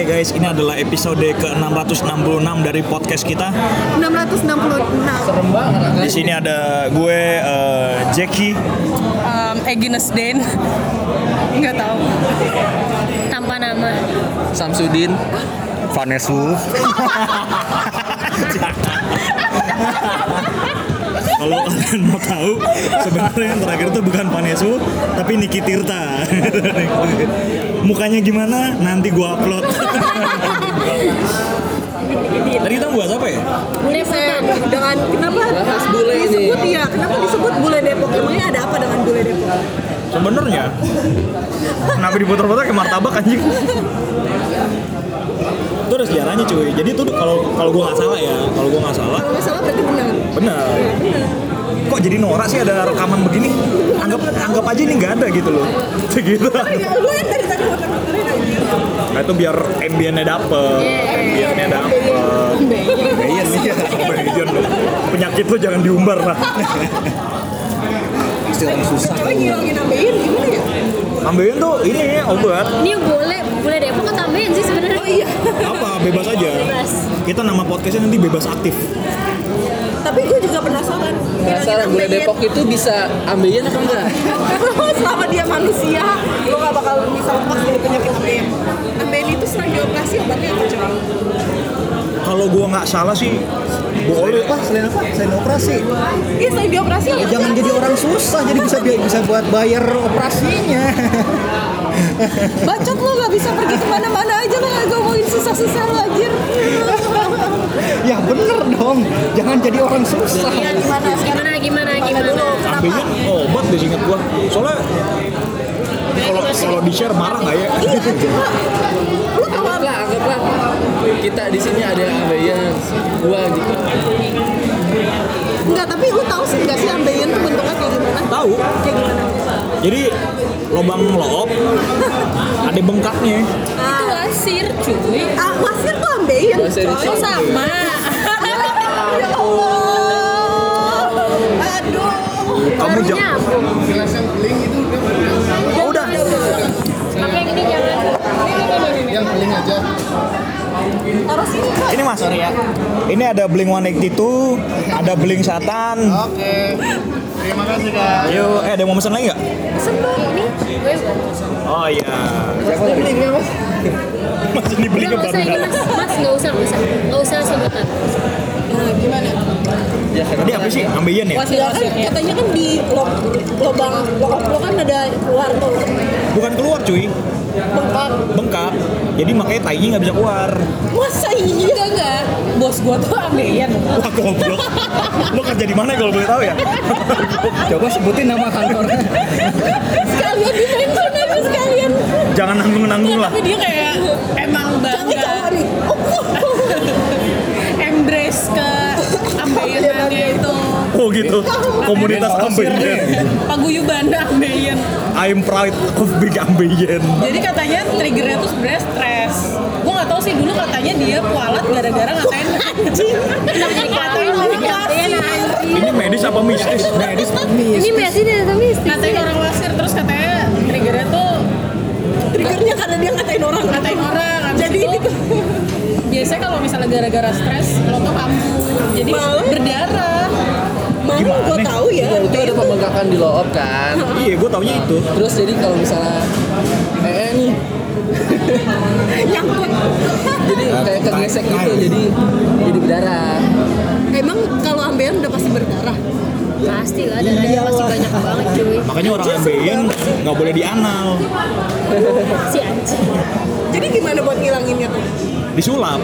Oke guys, ini adalah episode ke-666 dari podcast kita. 666 Serem banget Di sini ada gue eh, Jackie, um, Agnes Den. Nggak tahu. Tanpa nama. Samsudin. Vanesu. Kalau kalian mau tahu, sebenarnya yang terakhir itu bukan Vanesu, tapi Niki Tirta. Mukanya gimana? Nanti gua upload. Tadi kita bahas apa ya? bule setan dengan kenapa Bahas bule ini. disebut ya kenapa disebut bule Depok emangnya ada apa dengan bule Depok Sebenarnya kenapa diputar-putar kayak martabak anjing? Itu ada sejarahnya cuy. Jadi tuh kalau kalau gua nggak salah ya, kalau gua nggak salah, kalau nggak salah berarti benar benar. Kok jadi norak sih ada rekaman begini? Anggap anggap aja ini nggak ada gitu loh. Segitu. ya Nah itu biar ambiennya dapet, ambiennya dapet. Ambiien nih, ambiien loh. Penyakit lo jangan diumbar lah. Istilah susah tapi ngilangin ambeien gimana ya Ambiien tuh ini obat. ini bule bule depok kan tambahin sih sebenarnya oh iya Apa bebas aja. Bebas. Kita nama podcastnya nanti bebas aktif. tapi gue juga penasaran Penasaran bule Depok itu bisa ambeien apa enggak? selama dia manusia. Lo gak bakal bisa lepas dari penyakit ambeien ambeien itu serang dioperasi obatnya apa coba Kalau gua nggak salah sih boleh. Apa selain apa? Selain operasi. Iya selain dioperasi apa jangan jadi orang susah jadi bisa bisa buat bayar operasinya. Bacot lo gak bisa pergi ke mana-mana aja lo gak ngomongin susah-susah lo anjir ya bener dong jangan jadi orang susah ya gimana gimana gimana gimana Ambilnya obat deh inget gua. Soalnya kalau kalau di share marah nggak ya? lu tau apa Anggaplah, anggaplah kita di sini ada ambeien, gua gitu. Enggak, tapi lu tahu sih enggak sih ambeien tuh bentuknya kayak gimana? Tahu. Kayak gimana? Jadi lubang loop ada bengkaknya. itu wasir cuy Ah, wasir tuh ambeien. Wasir coy. itu oh sama Ya Allah. Aduh. Kamu jangan. Oh, udah. ini jangan yang paling aja. Ini mas. Ini ada Blink 182, ada Blink Satan. oke terima kasih kak Yuk, eh ada yang mau pesan lagi nggak? sebelum ini gue Oh iya. Siapa ini mas? Mas ini beli ke mas mas nggak usah nggak usah. Nggak usah sebutan Nah, gimana? Ya, Tadi apa sih? Ambeien ya? Ya kan katanya kan di lo- lubang lokap lo kan ada keluar tuh Bukan keluar cuy, bengkak. bengkak. Jadi makanya tainya nggak bisa keluar. Masa iya? Enggak, enggak. Bos gua tuh ambeien. Wah goblok. Lo kerja di mana kalau boleh tahu ya? coba sebutin nama kantornya Sekalian di mention aja sekalian. Jangan nanggung-nanggung lah. tapi dia kayak emang bangga embrace ke ambeyenannya itu Oh gitu. Komunitas ambeien. paguyuban ambeien I'm proud of big ambeien. jadi katanya triggernya tuh sebenarnya stres gue nggak tahu sih dulu katanya dia kualat gara-gara ngatain anjing kenapa jadi ngatain orang wasir Ini medis apa mistis? Medis. ini masih ada mistis ngatain orang wasir terus katanya triggernya tuh triggernya karena dia ngatain orang. ngatain orang Jadi itu, ini tuh biasanya kalau misalnya gara-gara stres lo tuh kambuh jadi Malah. berdarah Mana gua Gimana? tahu ya. itu ada pembengkakan di loop kan. Iya, gue taunya itu. Terus jadi kalau misalnya eh, eh nih, Nyangkut. jadi kayak kegesek gitu, jadi jadi berdarah. Emang kalau ambeien udah pasti berdarah. pasti lah darahnya pasti banyak banget cuy Makanya orang ambeien nggak boleh dianal, si anjing Jadi gimana buat ngilanginnya tuh? Disulap.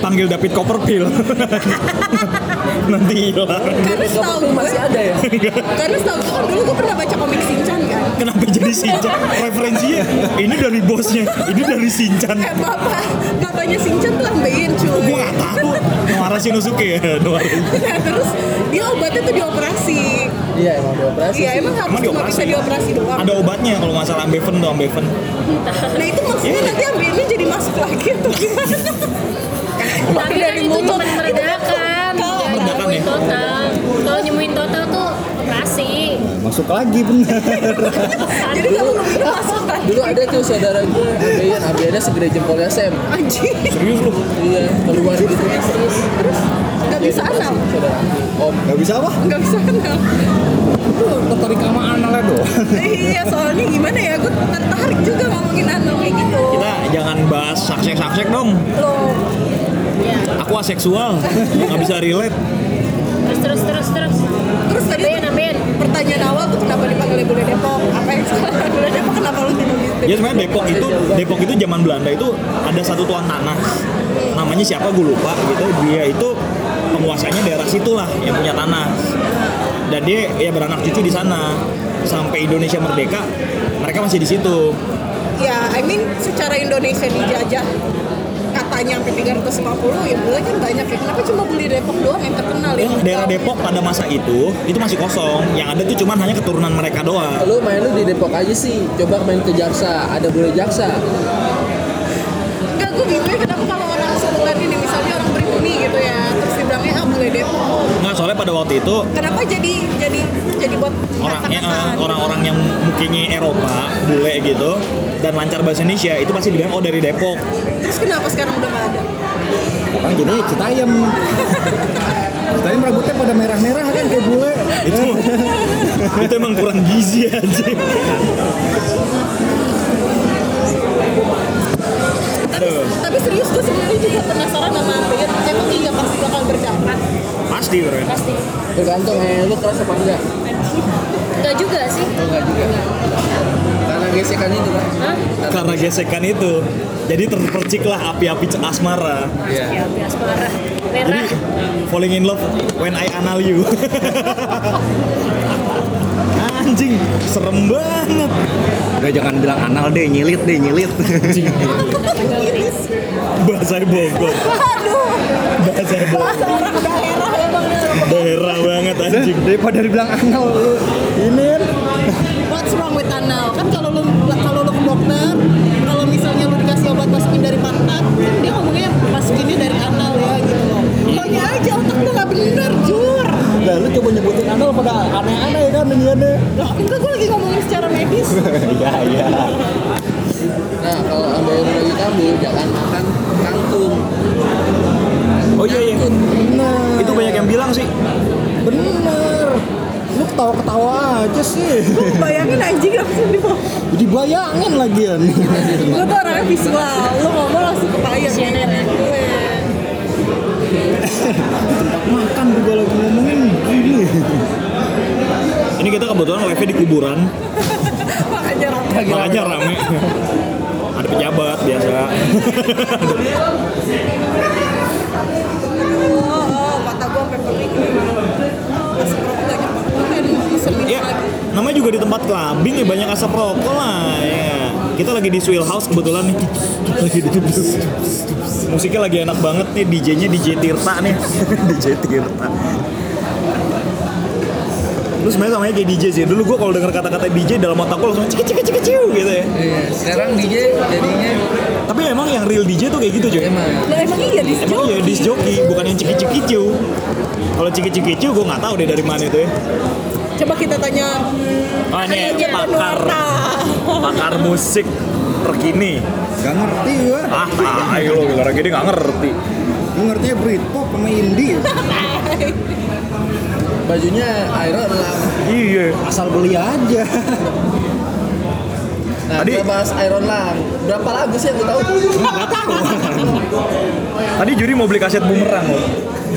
Panggil David Copperfield. Nanti hilang. Karena setahu gue Masih ada ya? Karena setahu gue kan dulu gue pernah baca komik Shinchan kan. Kenapa jadi Shinchan? Referensinya ini dari bosnya, ini dari Shinchan. Eh bapak, bapaknya Shinchan tuh ambeien cuy. Gue nggak tahu. Noara Shinosuke ya, Noara. Nah, terus dia obatnya tuh dioperasi. Iya emang dioperasi. Iya emang harus Emang cuma dioperasi? bisa dioperasi doang. Ada obatnya kalau masalah ambeven tuh ambeven. Nah itu maksudnya nanti ambeiennya jadi masuk lagi atau gimana? tapi kan masuk lagi bener Jadi kalau lu minum masuk kan? Dulu ada tuh saudara gue, Abeyan, Abeyannya segede jempolnya Sam. Anjing. Serius lu? Iya, keluar gitu. Terus, Gak bisa anal. saudara Om. Gak bisa apa? Gak bisa anal. Lu tertarik sama analnya doang. iya soalnya gimana ya gue tertarik juga ngomongin anal kayak gitu Kita jangan bahas saksek-saksek dong. loh Aku aseksual, nggak bisa relate. Terus terus terus. Pertanyaan awal tuh kenapa dipanggil Bule Depok apa yang salah? Bule Depok kenapa lu tidak gitu? Ya sebenarnya Depok itu Depok itu zaman Belanda itu ada satu tuan tanah. Namanya siapa? Gue lupa gitu. Dia itu penguasanya daerah situ lah yang punya tanah. Dan dia ya beranak cucu di sana. Sampai Indonesia merdeka mereka masih di situ. Ya I mean secara Indonesia dijajah katanya sampai 350 ya bule kan banyak ya kenapa cuma beli Depok doang yang terkenal ya, ya daerah Depok pada masa itu itu masih kosong yang ada tuh cuman hanya keturunan mereka doang Lu main lu di Depok aja sih. Coba main ke Jaksa, ada boleh Jaksa. enggak gue bingung ya kenapa kalau soalnya pada waktu itu kenapa jadi jadi jadi buat orangnya kata-kataan? eh, orang-orang yang mukanya Eropa bule gitu dan lancar bahasa Indonesia itu pasti bilang oh dari Depok terus kenapa sekarang udah gak ada Kan jadi Citayam. Citayam rambutnya pada merah-merah kan kayak bule. itu itu emang kurang gizi aja tapi, tapi serius gue sebenarnya juga penasaran sama Ambeien emang iya pasti bakal berdapat pasti bro Pasti. Tergantung eh lu keras apa enggak? Enggak juga sih. Enggak juga. Karena gesekan itu kan. Hah? karena gesekan itu jadi terperciklah api-api asmara Iya. Ya bias parah. jadi Merah. falling in love when I anal you anjing serem banget. Udah jangan bilang anal deh, nyilit deh, nyilit. bahasa Bogor. Bahasa Bogor daerah emang. Daerah banget anjing. Daripada dibilang anal. Lu ini. What's wrong with anal? Kan kalau lu kalau lu ke dokter dikasih obat masukin dari pantat dia ngomongnya masukinnya dari anal ya gitu loh Pokoknya aja otak lu gak bener jur Nah, lu coba nyebutin anal pada aneh-aneh kan nyanyiannya. Loh, enggak gue lagi ngomongin secara medis Iya, iya. Nah, kalau Abeyan lagi kambuh, jangan makan kangkung. oh iya iya Bener. itu banyak yang bilang sih Bener. Ketawa-ketawa aja sih. Gue bayangin anjing langsung di bawah Jadi bayangin lagian. Gue tuh orangnya visual Lu ngomong langsung kebayang Visioner ya. Makan juga lagi ngomongin gini. ini kita kebetulan live di kuburan Makanya rata makanya rame ada pejabat biasa ya namanya juga di tempat clubbing ya banyak asap rokok lah ya kita lagi di Swill House kebetulan nih lagi di musiknya lagi enak banget nih DJ-nya DJ Tirta nih DJ Tirta Lu sebenarnya samanya kayak DJ sih. Dulu gua kalau denger kata-kata DJ dalam otak gua langsung cik cik cik ciu gitu ya. Iya, sekarang DJ jadinya Tapi emang yang real DJ tuh kayak gitu cuy. emang Lah emang iya di Emang iya disc bukan yang ciki ciki ciu. Kalau ciki ciki ciu gua nggak tahu deh dari mana itu ya. Coba kita tanya Oh ini pakar pakar musik terkini. Gak ngerti gua. Ah, ayo lo orang gini nggak ngerti. Lu ngertinya Britpop sama indie. bajunya Iron Lang. Iya. Asal beli aja. Nah, Tadi- kita bahas Iron Lang. Berapa lagu sih yang? Nggak tahu. Tadi juri mau beli kaset bumerang loh.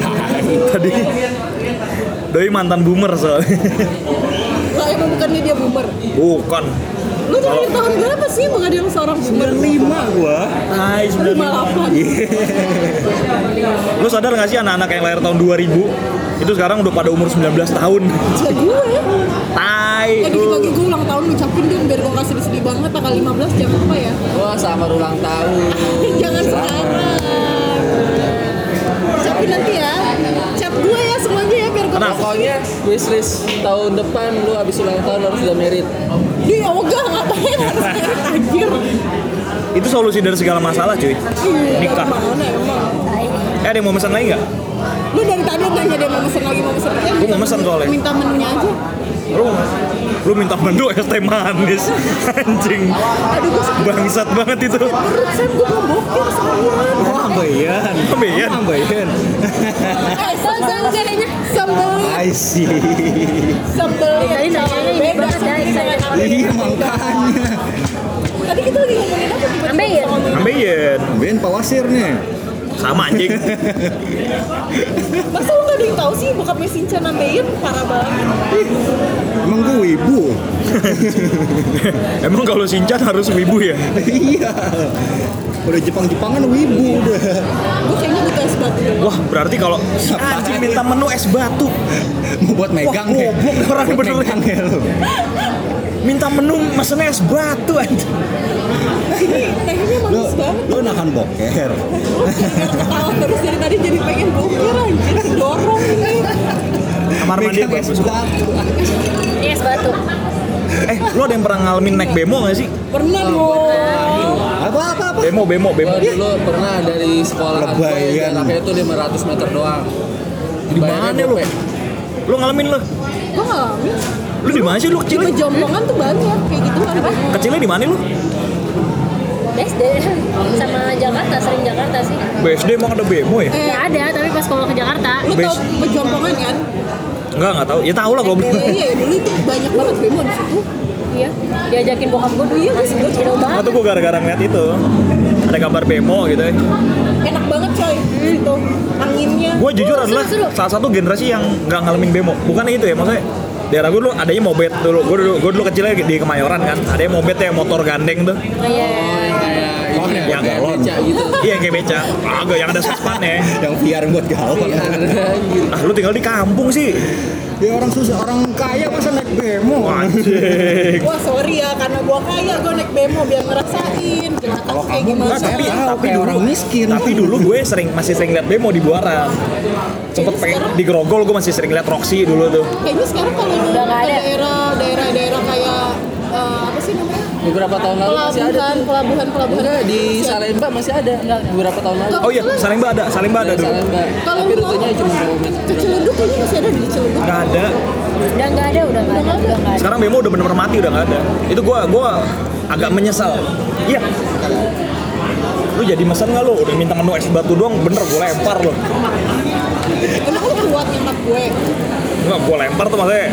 Tadi Doi mantan boomer soalnya. Lah emang bukannya dia boomer Bukan. Lu lahir tahun berapa sih menghadir seorang boomer? 95 gua. Hai, 58 Lu sadar gak sih anak-anak yang lahir tahun 2000 itu sekarang udah pada umur 19 tahun. Kayak gue Tai. Ya dikit-dikit gue ulang tahun ngucapin dong biar gue gak sedih-sedih banget tanggal 15 jangan lupa ya Wah, sama ulang tahun. Jangan sekarang Ucapin nanti ya Pokoknya wishlist tahun depan lu habis ulang tahun harus udah merit. Dia ogah ngapain harus merit anjir Itu solusi dari segala masalah, cuy. Iya, Nikah. Mana emang Eh, ada yang mau pesan lagi nggak? Lu dari tadi nanya dia mau pesen lagi mau pesen lagi Gua mau pesen soalnya. Minta menunya aja lu lu minta menu es teh manis anjing bangsat banget itu Perut gue bokeh seharian. Oh, ambeien. Ambeien. Ambeien. Eh, kayaknya. sambal I see. sambal Tadi namanya ini banget ya. Iya, makanya. Tadi kita lagi ngomongin apa Ambeien. ambeien Ambeien Pak Wasir nih. Sama anjing Masa lu gak ada yang tahu sih bokapnya Sinchan Ambeien parah banget Emang gue wibu. emang kalau Shinchan harus wibu ya Iya. Udah Jepang-Jepangan wibu udah. Gue kayaknya es wah berarti kalau anjing minta menu es batu Mau buat megang Wah, ya. goblok orang Buat bener. megang ya lu. minta menu mesennya es batu anjing Tehnya Lu, manis banget lu nahan boker. Ketawa terus dari tadi jadi pengen boker anjir Dorong ini kamar mandi es bagus batu. Yes, batu. eh lu ada yang pernah ngalamin naik bemo gak sih Pernah dong? Bemo bemo bemo Gua dulu pernah dari sekolahan gue Lebayan. jaraknya itu 500 meter doang. di mana lu lu ngalamin lu Gue ngalamin lu di mana sih lu Di kecil pejompongan tuh banyak kayak gitu kan kecilnya di mana lu SD sama Jakarta, sering Jakarta sih. BSD emang ada bemo ya Eh, ada, tapi pas kalau ke Jakarta. Lu tau pejompongan kan? Enggak enggak tahu ya tahu lah goblok Eh, Iya dulu itu banyak banget bemo di situ Iya, diajakin bokap gue dulu, masih kecil Nah, banget. tuh gue gara-gara ngeliat itu ada gambar bemo gitu ya. Enak banget coy Itu Anginnya Gue jujur Oh, adalah seru, seru. salah satu generasi yang nggak ngalamin bemo. Bukan itu ya, maksudnya daerah gue dulu adanya mobet dulu. Gue dulu, gue dulu kecilnya di Kemayoran kan. Adanya mobet ya motor gandeng tuh. Oh, iya. Oh, yang kayak Yang galon. beca gitu. Iya kayak beca. Agak yang ada saspannya. Yang VR buat galon. Anjir. Ah lu tinggal di kampung sih. Ya orang susah, orang kaya masa naik bemo. Anjing. Wah sorry ya karena gua kaya gua naik bemo biar ngerasain Kalau kayak gimana nggak, tapi tahu, tapi kayak dulu orang miskin. Tapi dulu gue sering masih sering liat bemo di Buaran. Sempet pengen di Grogol gue masih sering liat Roxy dulu tuh. Kayaknya sekarang kalau lu Udah nggak ada. daerah daerah-daerah Beberapa tahun lalu masih ada pelabuhan tuh. pelabuhan pelabuhan Enggak, di Salemba masih ada. Beberapa tahun lalu. Oh iya, Salemba ada, Salemba ada Ada dulu. Salemba. Kalau Tapi rutenya cuma 2 meter. ke Ciledug kayaknya masih ada di Ciledug Gak ada. Udah nggak ada, udah nggak ada, udah nggak ada. Sekarang bemo udah bener-bener mati udah gak ada. Itu gua gua agak menyesal. Iya. Lu jadi mesen gak lu? Udah minta menu es batu doang, bener gue lempar lu. emang lu kuat nyangkat gue Enggak, gue lempar tuh maksudnya.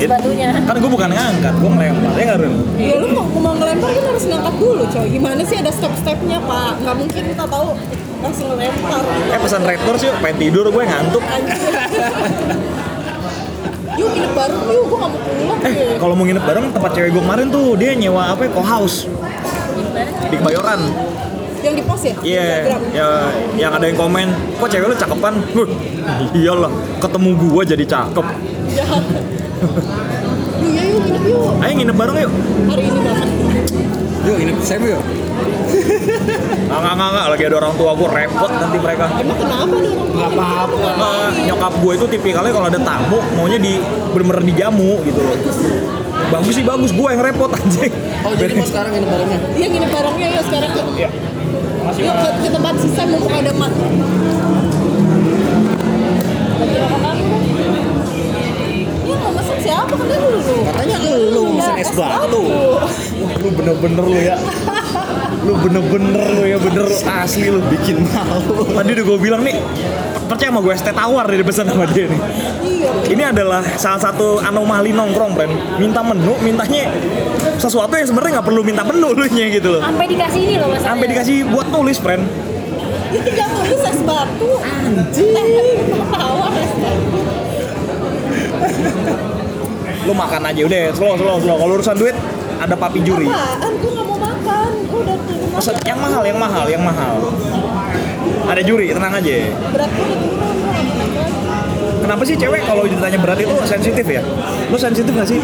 Es batunya. Kan gue bukan ngangkat, gue ngelempar. Ya nggak ya lu mau mau ngelempar kan harus ngangkat dulu coy gimana sih ada step-stepnya pak nggak mungkin kita tahu langsung ngelempar Eh pesan rektor sih, pengen tidur gue ngantuk. Yuk nginep bareng yuk gue gak mau pulang Eh, deh. kalau mau nginep bareng tempat cewek gue kemarin tuh dia nyewa apa ya, co-house di Kebayoran. yang di pos ya Iya, Instagram. ya, yang ada yang komen, kok cewek lu cakepan? Huh, iyalah, ketemu gua jadi cakep. jahat yuk ya yuk nginep yuk Ayo nginep bareng yuk. hari ini banget Yuk, ini saya yuk. Nggak, nggak, nggak, nggak, lagi ada orang tua gue repot nanti mereka. emang kenapa dong Nggak apa-apa. Nah, nyokap gue itu tipikalnya kalau ada tamu maunya di bener-bener dijamu gitu loh. Bagus sih bagus, gue yang repot anjing. Oh, jadi mau sekarang ini barengnya? Iya nginep barengnya yuk sekarang yuk Iya. Makasih, Yuk ke, ke tempat sisa mumpung ada mat Lagi apa? Iya siapa kan dulu Katanya lu mesen es batu. Wah, lu bener-bener lu ya. Lu bener-bener lu ya, bener asli lu. Bikin malu. Tadi udah gue bilang nih, percaya sama gue teh tawar dari pesan sama dia nih. Iya Ini adalah salah satu anomali nongkrong, friend. Minta menu, mintanya sesuatu yang sebenarnya nggak perlu minta menu lu nya gitu loh. Sampai dikasih ini loh masalahnya. Sampai dikasih buat nulis, friend. Dia tinggal tulis es batu Anjir Tawar es batu Lu makan aja udah, slow slow slow. Kalau urusan duit ada papi juri. Apaan? Gue gak mau makan Gue udah turun yang mahal, yang mahal, yang mahal. Ada juri, tenang aja. Berat gue udah turun Kenapa sih cewek kalau ditanya berat itu sensitif ya? Lu sensitif gak sih?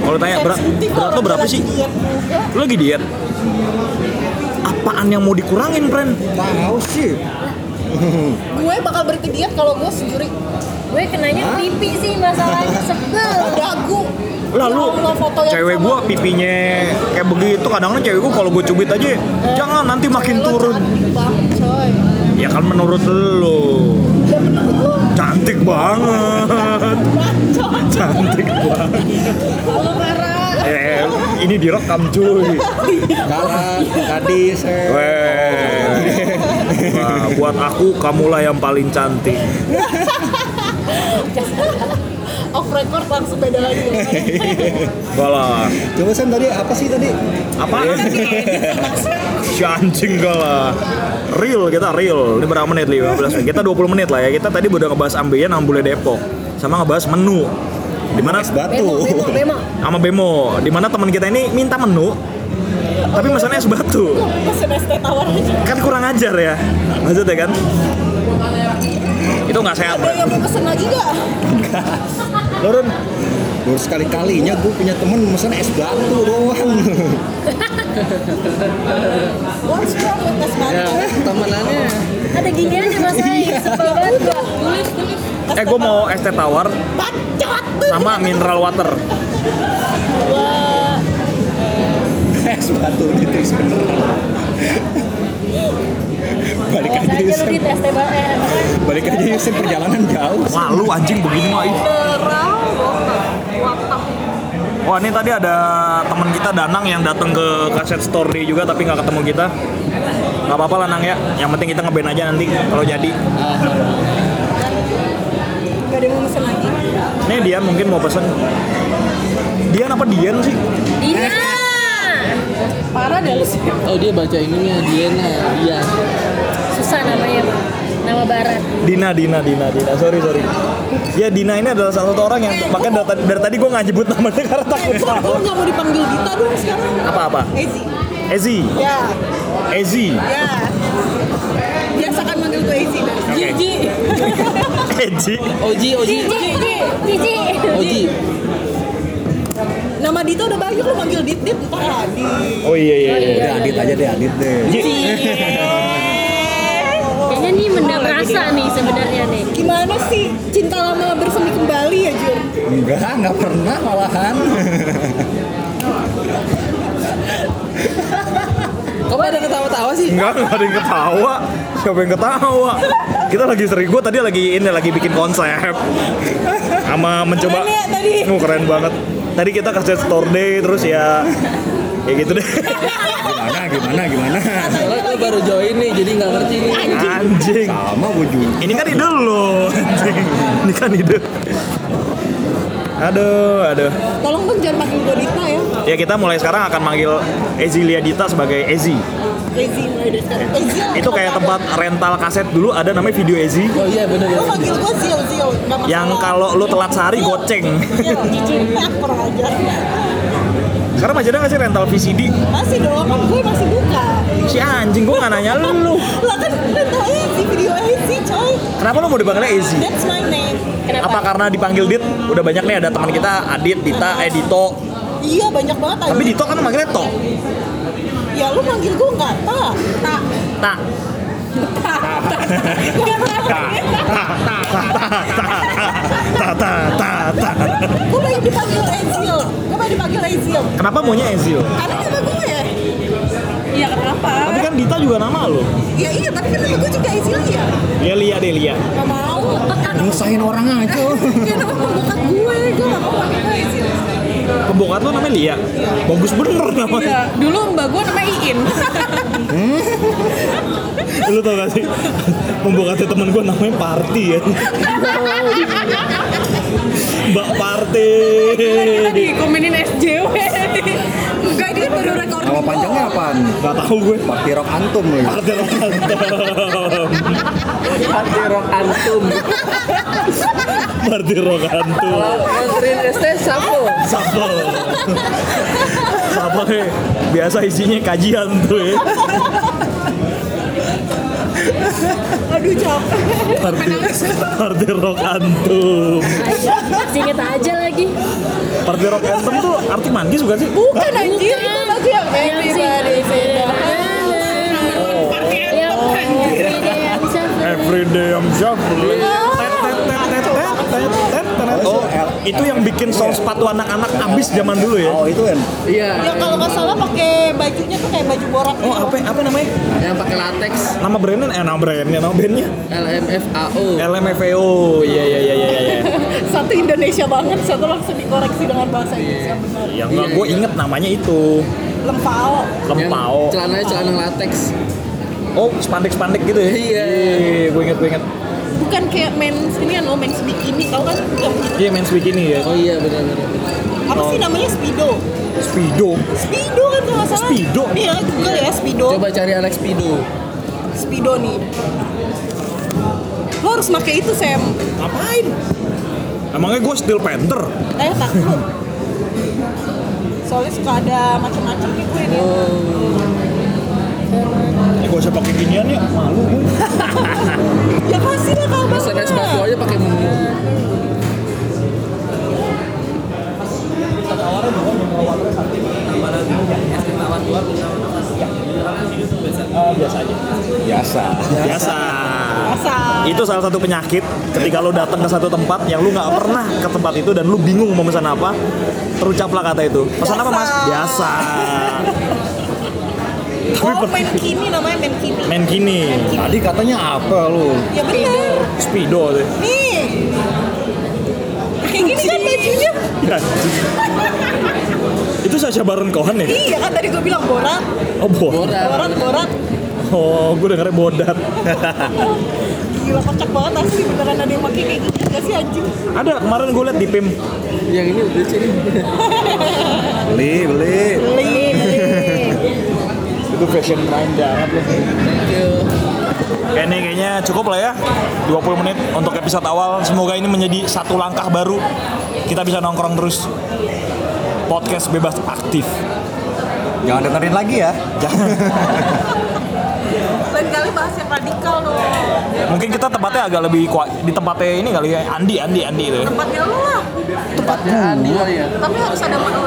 Kalau tanya berat, berat lu berapa sih? Lu lagi diet? Apaan yang mau dikurangin, friend? Tahu sih. Gue bakal berhenti diet kalau gue sendiri Gue kenanya pipi sih masalahnya sebel. Dagu Lalu Ya yang cewek gue. pipinya kayak begitu kadang-kadang cewek gua kalau gua cubit aja jangan nanti makin Lo turun banget coy Ya kan menurut lu. Cantik banget. Cantik banget. Eh, ini direkam cuy. Kalah, gadis. eh. Nah, buat aku kamulah yang paling cantik. Off record langsung beda lagi. Enggak lah. Coba Sam tadi apa sih tadi? Apa? si anjing enggak lah. Real kita real. Ini berapa menit? 15 menit. Kita 20 menit lah ya. Kita tadi udah ngebahas ambeien Ambule Depok sama ngebahas menu. Di mana Es batu. sama Bemo, di mana teman kita ini minta menu tapi pesannya es batu. Pesen es teh tawar aja. Kan kurang ajar ya. Maksudnya kan? Itu nggak sehat, Ada yang mau pesen lagi gak? Turun. Baru sekali-kalinya gue punya temen mesen es batu doang. What's wrong with es Ya, batu? temenannya Ada gini aja mas Ai, sebel banget gua. Tulis, tulis. Eh, gue mau es teh tawar Bacot! sama mineral water. Wah, es batu ditulis bener. Balik Biasa aja di eh apa? Balik aja Yusuf perjalanan jauh. Malu anjing begini mah. Wah ini tadi ada teman kita Danang yang datang ke kaset store Day juga tapi nggak ketemu kita. Gak apa-apa lah Nang ya. Yang penting kita ngeband aja nanti kalau jadi. gak ada yang mau pesen lagi? Nih Dian mungkin mau pesen. Dian apa Dian sih? Dina. Parah deh lu sih. Oh dia baca ininya Diana, dia. Susah namanya Bang. Nama barat. Dina, Dina, Dina, Dina. Sorry, sorry. Ya Dina ini adalah salah satu orang yang makanya dari, dari tadi gue nggak nyebut namanya karena takut Kok salah. lu gak mau dipanggil Dita dong sekarang? Apa-apa? Ezi. Ezi, Ya, Ezi, ya. Biasakan manggil gue Ezi dari Oke. Gigi. Ezi. Oji, Oji, Cici, Cici. Oji. Nama Dita udah banyak lu manggil Dit Dit ntar Adit. Oh iya iya. iya. Udah adit aja deh adit deh. Kayaknya nih mendam rasa nih sebenarnya nih. Gimana sih cinta lama bersemi kembali ya Jun? Enggak, enggak pernah malahan. Kok pada ketawa-tawa sih? Enggak, enggak ada yang ketawa. Siapa yang ketawa? Kita lagi sering gue tadi lagi ini lagi bikin konsep. Sama mencoba. Keren ya tadi. Oh, keren banget. Tadi kita kasih store day terus ya ya gitu deh. Gimana, gimana, gimana. Gue baru join nih, jadi nggak ngerti nih. Anjing. Sama gue juga. Ini kan ide lo. Anjing. Ini kan ide. Aduh, aduh. Tolong dong jangan panggil gue Dita ya. Ya kita mulai sekarang akan manggil Ezilia Dita sebagai Ezi. Ezi mulai dari sekarang. Ezi lah. Itu kayak tempat rental kaset dulu ada namanya video Ezi. Oh iya bener Lu ya. manggil gue. Yang kalau lu telat sehari goceng. Kurang ajar. Sekarang masih ada nggak sih rental VCD? Masih dong, kan gue masih buka. Si anjing gua nggak nanya lu. Lah kan rental Ezi, video Ezi coy. Kenapa lu mau dipanggilnya Ezi? That's my name. Apa karena dipanggil Dit? Udah banyak nih ada teman kita Adit, Dita, eh Dito. Iya banyak banget. Tapi Dito kan manggilnya To. Ya lu manggil gue nggak. Ta ta ta ta. Gue pengen dipanggil Ezil. Gue pengen dipanggil Ezil. Kenapa maunya Ezil? Karena nama gue ya. Iya kenapa? Tapi kan Dita juga nama lo. Ya iya, tapi kan nama gue juga Ezil ya. Ya Lia deh Lia. Gak mau. Nyusahin orang aja. Ya nama pembukat gue. Gue gak mau pakai gue Ezil. Pembokat lo namanya Lia. Bagus bener namanya. Iya, dulu mbak gue namanya Iin. Lu tau gak sih? Pembokatnya temen gue namanya Party ya. Mbak Party. Lagi komenin SJW. Enggak, ini kan baru recording Nama panjangnya apaan? Gak tau gue. Party Rock Antum loh. Party Rokantom. Hati rock antum. Party. Kalau nganterin ST sapo. Sapel. Sapel ya. Biasa isinya kajian tuh ya. Aduh capek. Party, party Rock Antum. Inget aja lagi. Party Rock Anthem tuh arti manggis bukan sih? Bukan anjir, itu lagu yang everybody bisa Everyday I'm shuffling. Tet. Oh, Itu yang bikin soal sepatu anak-anak abis zaman dulu ya. Oh itu kan. Iya. Ya kalau nggak salah pakai bajunya tuh kayak baju borak. Oh apa apa namanya? Yang pakai latex Nama brandnya eh nama brandnya nama bandnya LMFAO. LMFAO. Iya iya iya iya iya. Satu Indonesia banget, satu langsung dikoreksi dengan bahasa Inggris yang benar. Ya enggak gue inget namanya itu Lempao. Lempao. celananya celana latex. Oh spandek-spandek gitu ya? Iya. gue inget gue inget. Bukan kayak men's ini kan, oh men's bikini, tau kan? Yang Iya men's bikini ya. Oh iya benar-benar. apa sih namanya speedo? Speedo. Speedo kan kalau nggak salah. Speedo? Iya, Google ya speedo. Coba cari Alex Pido. Speedo nih. Lo harus pakai itu Sam. Ngapain? Emangnya gue steel panther? Eh takut. Soalnya suka ada macam-macam nih gue ini. Ya gue usah pakai ginian ya. Malu gue. Ya kasih lah kabar. Pesan es batu aja pakai mumu. Biasa. Biasa. Biasa. Itu salah satu penyakit ketika lo datang ke satu tempat yang lu nggak pernah ke tempat itu dan lu bingung mau pesan apa, terucaplah kata itu. Pesan apa mas? Biasa. Oh main kini namanya main kini. Main gini. Tadi katanya apa lu? Ya bener. Speedo tuh. Nih. Kayak gini kan bajunya. Ya. itu Sasha Baron Cohen ya? Iya kan tadi gue bilang borak, Oh boh. Borak. borak, borak. Oh, gue dengernya bodat. Gila kocak banget asli beneran ada yang pakai kayak gini gak sih anjing? Ada kemarin gue liat di PIM. Yang ini udah sini. Beli. Beli, beli. Itu fashion prime banget loh. Thank you. Kayak ini kayaknya cukup lah ya 20 menit untuk episode awal Semoga ini menjadi satu langkah baru Kita bisa nongkrong terus Podcast bebas aktif Jangan dengerin lagi ya. Lain kali bahas yang radikal dong. Mungkin kita tempatnya agak lebih kuat Di tempatnya ini kali ya Andi, Andi, Andi itu ya Tempatnya lu lah. Tempatnya Andi kali ya. Tapi harus ada mana